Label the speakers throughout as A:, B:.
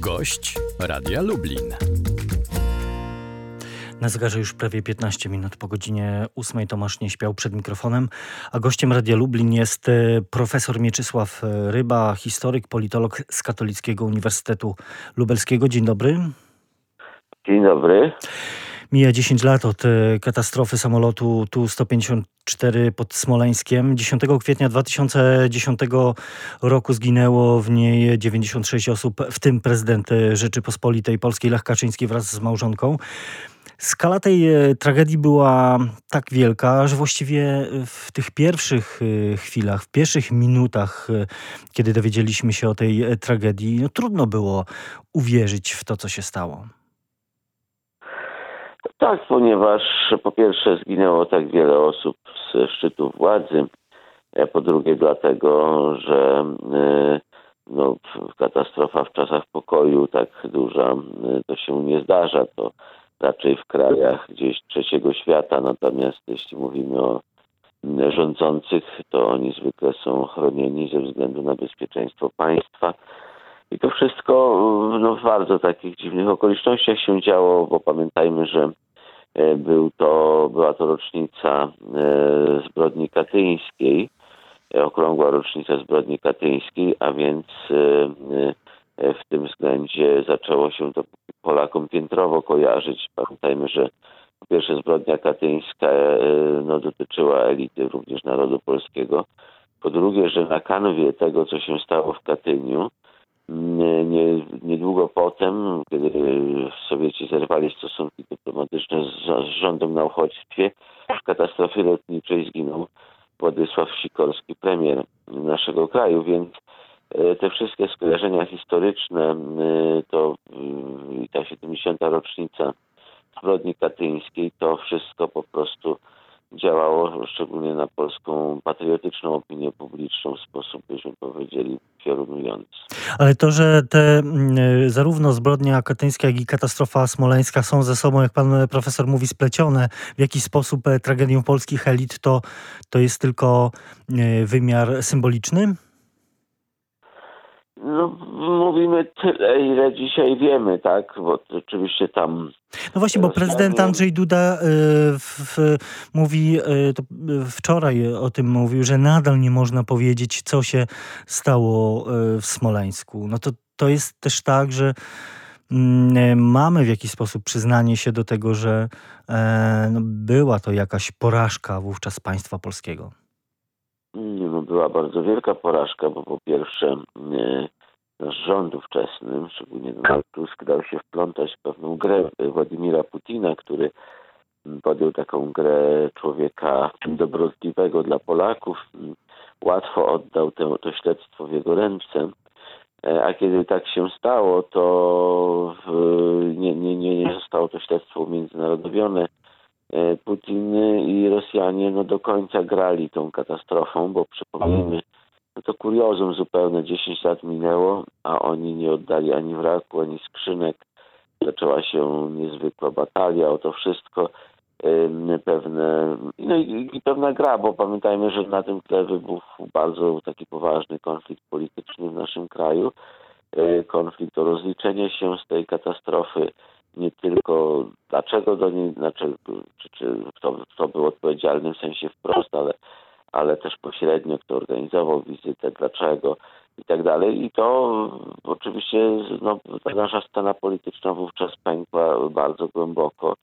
A: Gość Radia Lublin.
B: Na zegarze już prawie 15 minut po godzinie 8 Tomasz nie śpiał przed mikrofonem, a gościem Radia Lublin jest e, profesor Mieczysław e, Ryba, historyk, politolog z Katolickiego Uniwersytetu Lubelskiego. Dzień dobry.
C: Dzień dobry.
B: Mija 10 lat od e, katastrofy samolotu Tu-154 pod Smoleńskiem. 10 kwietnia 2010 roku zginęło w niej 96 osób, w tym prezydent Rzeczypospolitej Polskiej Lech Kaczyński wraz z małżonką. Skala tej e, tragedii była tak wielka, że właściwie w tych pierwszych e, chwilach, w pierwszych minutach, kiedy dowiedzieliśmy się o tej tragedii, no, trudno było uwierzyć w to, co się stało.
C: Tak, ponieważ po pierwsze zginęło tak wiele osób z szczytu władzy, a po drugie dlatego, że e, no, katastrofa w czasach pokoju tak duża e, to się nie zdarza. To raczej w krajach gdzieś trzeciego świata, natomiast jeśli mówimy o rządzących, to oni zwykle są chronieni ze względu na bezpieczeństwo państwa. I to wszystko no, w bardzo takich dziwnych okolicznościach się działo, bo pamiętajmy, że E, był to, była to rocznica e, zbrodni katyńskiej, e, okrągła rocznica zbrodni katyńskiej, a więc w tym względzie zaczęło się to Polakom piętrowo kojarzyć. Pamiętajmy, że po pierwsze zbrodnia katyńska no, dotyczyła elity również narodu polskiego. Po drugie, że na kanwie tego, co się stało w Katyniu, nie, niedługo potem, kiedy Sowieci zerwali stosunki dyplomatyczne z, z rządem na uchodźstwie, w katastrofie lotniczej zginął Władysław Sikorski, premier naszego kraju, więc e, te wszystkie skojarzenia historyczne, e, to e, ta 70. rocznica zbrodni katyńskiej, to wszystko po prostu działało szczególnie na polską patriotyczną opinię publiczną w sposób, byśmy powiedzieli,
B: Ale to, że te mm, zarówno zbrodnia katyńska, jak i katastrofa smoleńska są ze sobą, jak pan profesor mówi, splecione w jakiś sposób e, tragedią polskich elit, to, to jest tylko e, wymiar symboliczny?
C: No, mówimy tyle, ile dzisiaj wiemy, tak? Bo oczywiście tam.
B: No właśnie, bo prezydent Andrzej Duda y, w, w, mówi, y, wczoraj o tym mówił, że nadal nie można powiedzieć, co się stało w Smoleńsku. No to, to jest też tak, że mm, mamy w jakiś sposób przyznanie się do tego, że e, no, była to jakaś porażka wówczas państwa polskiego.
C: Była bardzo wielka porażka, bo po pierwsze nasz rząd ówczesny, szczególnie Donald Tusk, dał się wplątać w pewną grę Władimira Putina, który podjął taką grę człowieka dobrotliwego dla Polaków. Łatwo oddał to, to śledztwo w jego ręce. A kiedy tak się stało, to nie, nie, nie zostało to śledztwo umiędzynarodowione. Putin i Rosjanie no, do końca grali tą katastrofą, bo przypomnijmy, no to kuriozum zupełne. 10 lat minęło, a oni nie oddali ani wraku, ani skrzynek. Zaczęła się niezwykła batalia o to wszystko. Pewne, no i, i pewna gra, bo pamiętajmy, że na tym tle wybuchł bardzo taki poważny konflikt polityczny w naszym kraju. E, konflikt o rozliczenie się z tej katastrofy, nie tylko dlaczego do niej, znaczy, czy, czy kto, kto był odpowiedzialny w sensie wprost, ale ale też pośrednio, kto organizował wizytę, dlaczego i tak dalej. I to oczywiście no, ta nasza scena polityczna wówczas pękła bardzo głęboko.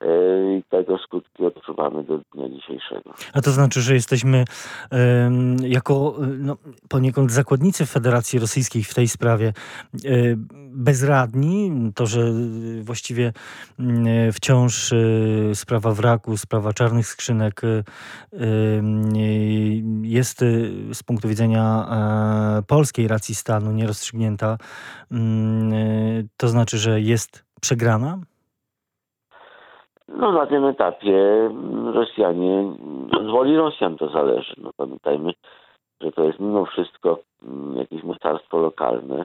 C: E, i tego skutki odczuwamy do dnia dzisiejszego.
B: A to znaczy, że jesteśmy jako no, poniekąd zakładnicy Federacji Rosyjskiej w tej sprawie e, bezradni. To, że właściwie mm, wciąż e, sprawa wraku, sprawa czarnych skrzynek jest z punktu widzenia polskiej racji stanu nierozstrzygnięta. Mm, to znaczy, że jest przegrana?
C: No na tym etapie Rosjanie, z woli Rosjan to zależy. No pamiętajmy, że to jest mimo wszystko mm, jakieś mocarstwo lokalne,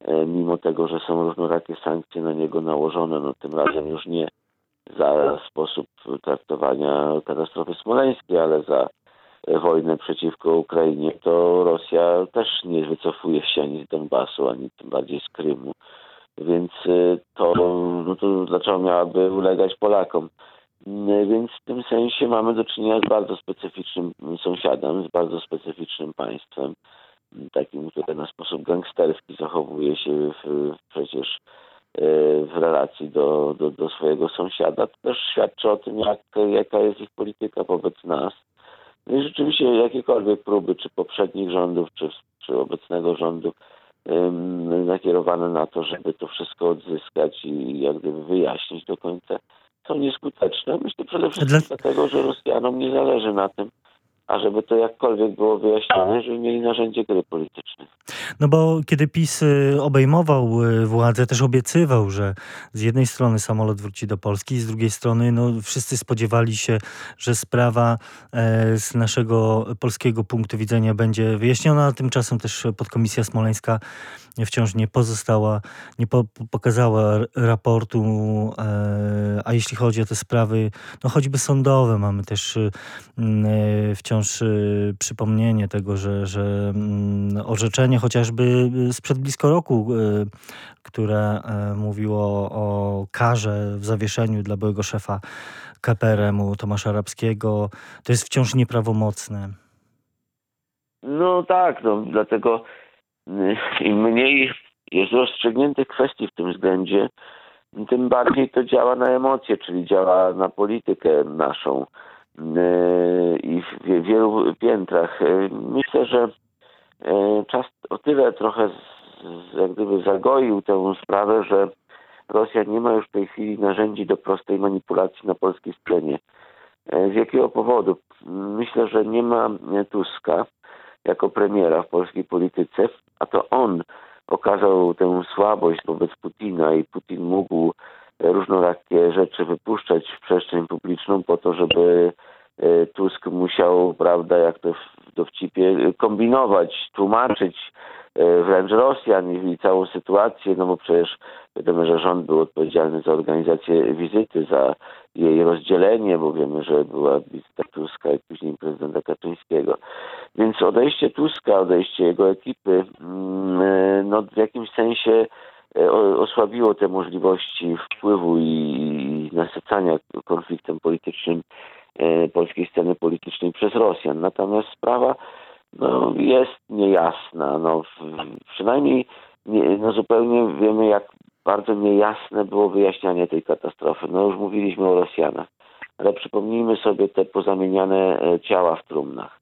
C: e, mimo tego, że są różnorakie sankcje na niego nałożone, no tym razem już nie za sposób traktowania katastrofy smoleńskiej, ale za wojnę przeciwko Ukrainie, to Rosja też nie wycofuje się ani z Donbasu, ani tym bardziej z Krymu. Więc y, to, no to dlaczego miałaby ulegać Polakom? Y, Więc w tym sensie mamy do czynienia z bardzo specyficznym sąsiadem, z bardzo specyficznym państwem, y, takim, które na sposób gangsterski zachowuje się w, przecież y, w relacji do, do, do swojego sąsiada. To też świadczy o tym, jak, jaka jest ich polityka wobec nas. No i rzeczywiście jakiekolwiek próby, czy poprzednich rządów, czy, czy obecnego rządu, nakierowane na to, żeby to wszystko odzyskać i jak gdyby wyjaśnić do końca, są nieskuteczne. Myślę przede wszystkim
B: Dla-
C: dlatego, że Rosjanom nie zależy na tym, ażeby to jakkolwiek było wyjaśnione, żeby mieli narzędzie gry politycznej.
B: No bo kiedy PiS y, obejmował y, władzę, też obiecywał, że z jednej strony samolot wróci do Polski, z drugiej strony no, wszyscy spodziewali się, że sprawa e, z naszego polskiego punktu widzenia będzie wyjaśniona, a tymczasem też podkomisja smoleńska wciąż nie pozostała, nie po, pokazała raportu, e, a jeśli chodzi o te sprawy, no choćby sądowe, mamy też y, e, wciąż y, przypomnienie tego, że, że mm, orzeczenie chociażby y, sprzed blisko roku, y, które e, mówiło o karze w zawieszeniu dla byłego szefa KPRM-u Tomasza Arabskiego, to jest wciąż nieprawomocne.
C: No tak, no dlatego im mniej jest rozstrzygniętych kwestii w tym względzie, tym bardziej to działa na emocje, czyli działa na politykę naszą i w wie- wielu piętrach. Y, Myślę, że y, czas o tyle trochę jak gdyby zagoił tę sprawę, że Rosja nie ma już w tej chwili narzędzi do prostej manipulacji na polskiej scenie. E, Z jakiego powodu? Myślę, że nie ma e, Tuska jako premiera w polskiej polityce, a to on okazał tę słabość wobec Putina i Putin mógł e, różnorakie rzeczy wypuszczać w przestrzeń publiczną po to, żeby e, Tusk musiał, prawda, jak to w dowcipie, kombinować, tłumaczyć e, wręcz Rosjan i całą sytuację, no bo przecież wiadomo, że rząd był odpowiedzialny za organizację wizyty, za jej rozdzielenie, bo wiemy, że była wizyta Tuska i później prezydenta Kaczyńskiego. Więc odejście Tuska, odejście jego ekipy, mm, e, no w jakimś sensie osłabiło te możliwości wpływu i nasycania konfliktem politycznym e, polskiej sceny politycznej przez Rosjan. Natomiast sprawa no, jest niejasna. No, przynajmniej nie, no, zupełnie wiemy, jak bardzo niejasne było wyjaśnianie tej katastrofy. No już mówiliśmy o Rosjanach, ale przypomnijmy sobie te pozamieniane e, ciała w trumnach,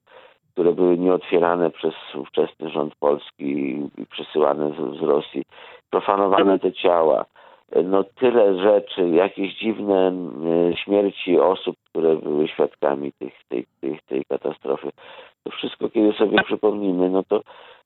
C: które były nieotwierane przez ówczesny rząd polski i przesyłane z, z Rosji. Profanowane te ciała. No tyle rzeczy, jakieś dziwne śmierci osób, które były świadkami tych, tej, tej, tej katastrofy. To wszystko, kiedy sobie przypomnimy, no to,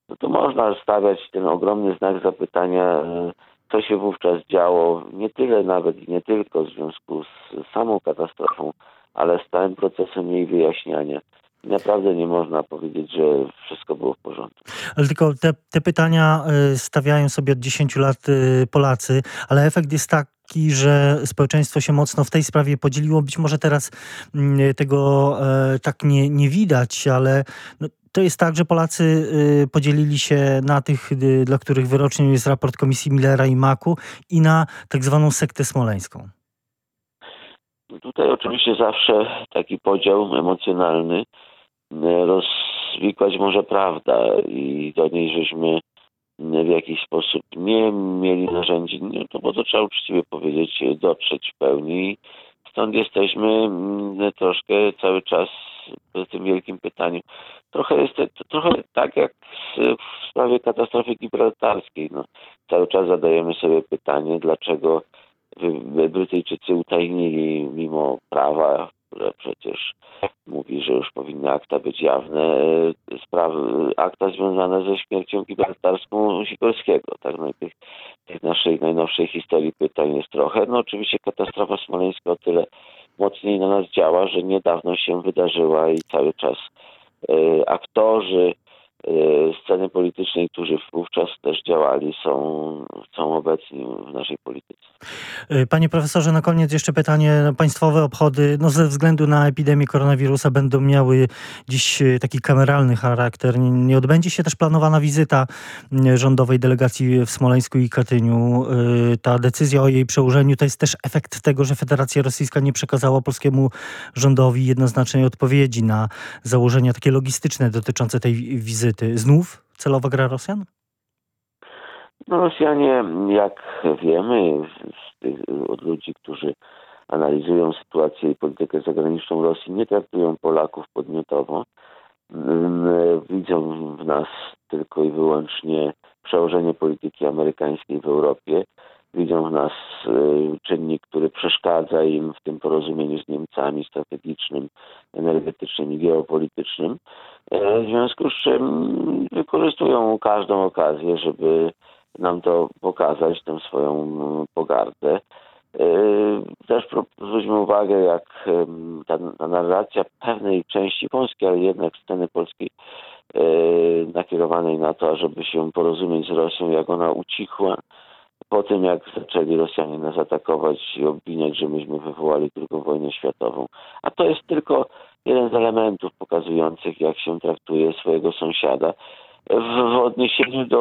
C: no to można stawiać ten ogromny znak zapytania, e, co się wówczas działo, nie tyle nawet i nie tylko w związku z samą katastrofą, ale z całym procesem jej wyjaśniania. Naprawdę nie można powiedzieć, że wszystko było w porządku.
B: Ale tylko te, te pytania y, stawiają sobie od 10 lat y, Polacy, ale efekt jest taki, że społeczeństwo się mocno w tej sprawie podzieliło. Być może teraz mm, tego e, tak nie, nie widać, ale no, to jest tak, że Polacy y, podzielili się na tych, dla których wyrocznią jest raport Komisji Millera i Maku i na tak zwaną sektę smoleńską.
C: Tutaj oczywiście zawsze taki podział emocjonalny rozwikłać może prawda i do niej żeśmy w jakiś sposób nie mieli narzędzi, no to bo to trzeba uczciwie powiedzieć, dotrzeć w pełni. Stąd jesteśmy mm, troszkę cały czas w tym wielkim pytaniu. Trochę jest to, trochę tak jak w sprawie katastrofy gibraltarskiej. No, cały czas zadajemy sobie pytanie, dlaczego Brytyjczycy utajnili mimo prawa, które przecież mówi, że już powinny akta być jawne, e, sprawy, akta związane ze śmiercią gibraltarską Sikorskiego. Tak, no tych, tych naszej najnowszej historii pytań jest trochę. No oczywiście katastrofa smoleńska o tyle mocniej na nas działa, że niedawno się wydarzyła i cały czas e, aktorzy, sceny politycznej, którzy wówczas też działali, są, są obecni w naszej polityce.
B: Y, Panie profesorze, na koniec jeszcze pytanie. Państwowe obchody no ze względu na epidemię koronawirusa będą miały dziś y, taki kameralny charakter. Nie- odbędzie się też planowana wizyta y, rządowej delegacji w Smoleńsku i Katyniu. Ta decyzja o jej przełożeniu to jest też efekt tego, że Federacja Rosyjska nie przekazała polskiemu rządowi jednoznacznej odpowiedzi na założenia takie logistyczne dotyczące tej wizyty. Znów celowa gra Rosjan?
C: No Rosjanie, jak wiemy z tych, od ludzi, którzy analizują sytuację i politykę zagraniczną Rosji, nie traktują Polaków podmiotowo. Mm, Widzą w nas tylko i wyłącznie przełożenie polityki amerykańskiej w Europie. Widzą w nas y, czynnik, który przeszkadza im w tym porozumieniu z Niemcami strategicznym, energetycznym i geopolitycznym. E, W związku z czym wykorzystują każdą okazję, żeby nam to pokazać, tę swoją mm, pogardę. Yy, Też zwróćmy uwagę, jak ta, narracja pewnej części Polski, ale jednak sceny polskiej yy, nakierowanej na to, żeby się porozumieć z Rosją, jak ona ucichła po tym, jak zaczęli Rosjanie nas atakować i obwiniać, że myśmy wywołali II wojnę światową. A to jest tylko jeden z elementów pokazujących, jak się traktuje swojego sąsiada w, odniesieniu do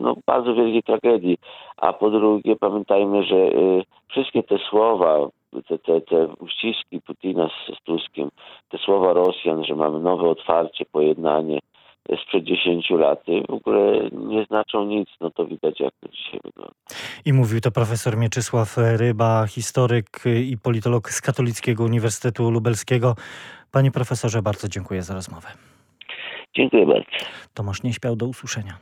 C: no, bardzo wielkiej tragedii. A po drugie, pamiętajmy, że y, wszystkie te słowa, te, te, te uściski Putina z, z Tuskiem, te słowa Rosjan, że mamy nowe otwarcie, pojednanie y, sprzed 10 lat, y, w ogóle nie znaczą nic. No to widać, jak to dzisiaj wygląda.
B: I mówił to profesor Mieczysław Ryba, historyk i politolog z Katolickiego Uniwersytetu Lubelskiego. Panie profesorze, bardzo dziękuję za rozmowę.
C: Dziękuję bardzo.
B: Tomasz nie śpiał do usłyszenia.